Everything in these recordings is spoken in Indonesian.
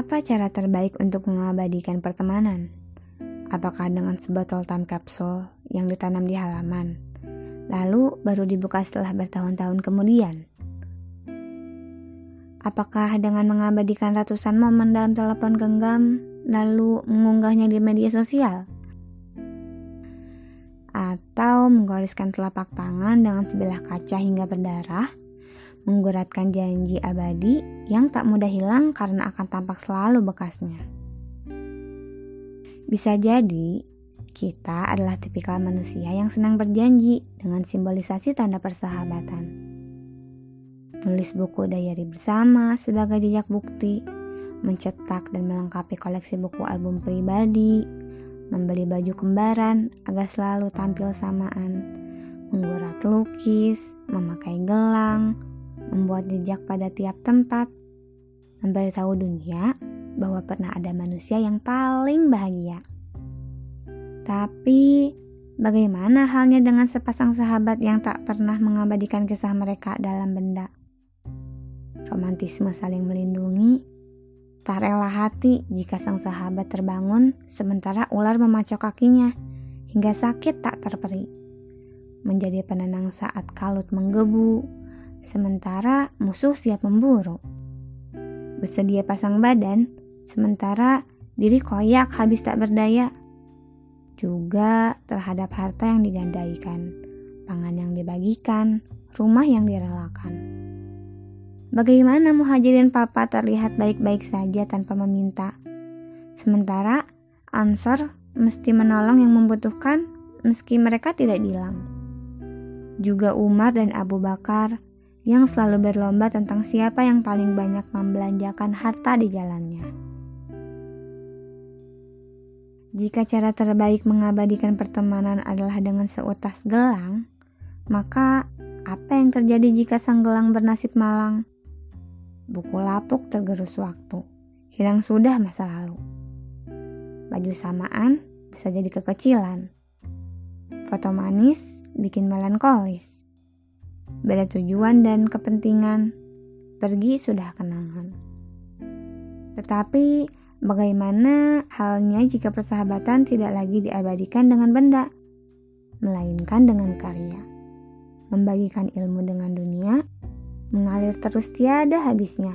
Apa cara terbaik untuk mengabadikan pertemanan? Apakah dengan sebotol time capsule yang ditanam di halaman, lalu baru dibuka setelah bertahun-tahun kemudian? Apakah dengan mengabadikan ratusan momen dalam telepon genggam, lalu mengunggahnya di media sosial? Atau menggoreskan telapak tangan dengan sebelah kaca hingga berdarah? Mengguratkan janji abadi yang tak mudah hilang karena akan tampak selalu bekasnya. Bisa jadi kita adalah tipikal manusia yang senang berjanji dengan simbolisasi tanda persahabatan. Nulis buku diary bersama sebagai jejak bukti, mencetak dan melengkapi koleksi buku album pribadi, membeli baju kembaran agar selalu tampil samaan, menggurat lukis, memakai gelang, membuat jejak pada tiap tempat, memberitahu dunia bahwa pernah ada manusia yang paling bahagia. Tapi, bagaimana halnya dengan sepasang sahabat yang tak pernah mengabadikan kisah mereka dalam benda? Romantisme saling melindungi, tak rela hati jika sang sahabat terbangun sementara ular memacok kakinya hingga sakit tak terperi. Menjadi penenang saat kalut menggebu, sementara musuh siap memburu. Bersedia pasang badan, sementara diri koyak habis tak berdaya. Juga terhadap harta yang digandaikan, pangan yang dibagikan, rumah yang direlakan. Bagaimana muhajirin papa terlihat baik-baik saja tanpa meminta. Sementara Ansar mesti menolong yang membutuhkan meski mereka tidak bilang. Juga Umar dan Abu Bakar yang selalu berlomba tentang siapa yang paling banyak membelanjakan harta di jalannya. Jika cara terbaik mengabadikan pertemanan adalah dengan seutas gelang, maka apa yang terjadi jika sang gelang bernasib malang? Buku lapuk tergerus waktu, hilang sudah masa lalu. Baju samaan bisa jadi kekecilan. Foto manis bikin melankolis beda tujuan dan kepentingan, pergi sudah kenangan. Tetapi bagaimana halnya jika persahabatan tidak lagi diabadikan dengan benda, melainkan dengan karya? Membagikan ilmu dengan dunia, mengalir terus tiada habisnya.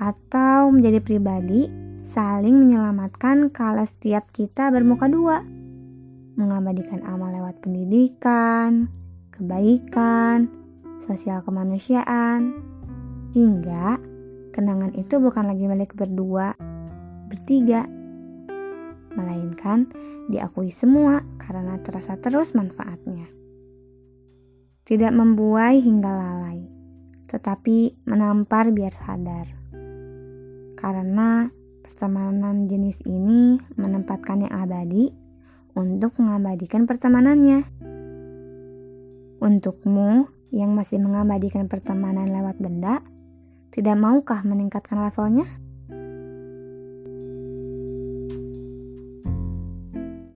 Atau menjadi pribadi, saling menyelamatkan kala setiap kita bermuka dua. Mengabadikan amal lewat pendidikan, kebaikan, sosial kemanusiaan, hingga kenangan itu bukan lagi milik berdua, bertiga, melainkan diakui semua karena terasa terus manfaatnya. Tidak membuai hingga lalai, tetapi menampar biar sadar. Karena pertemanan jenis ini menempatkan yang abadi untuk mengabadikan pertemanannya. Untukmu yang masih mengabadikan pertemanan lewat benda, tidak maukah meningkatkan levelnya?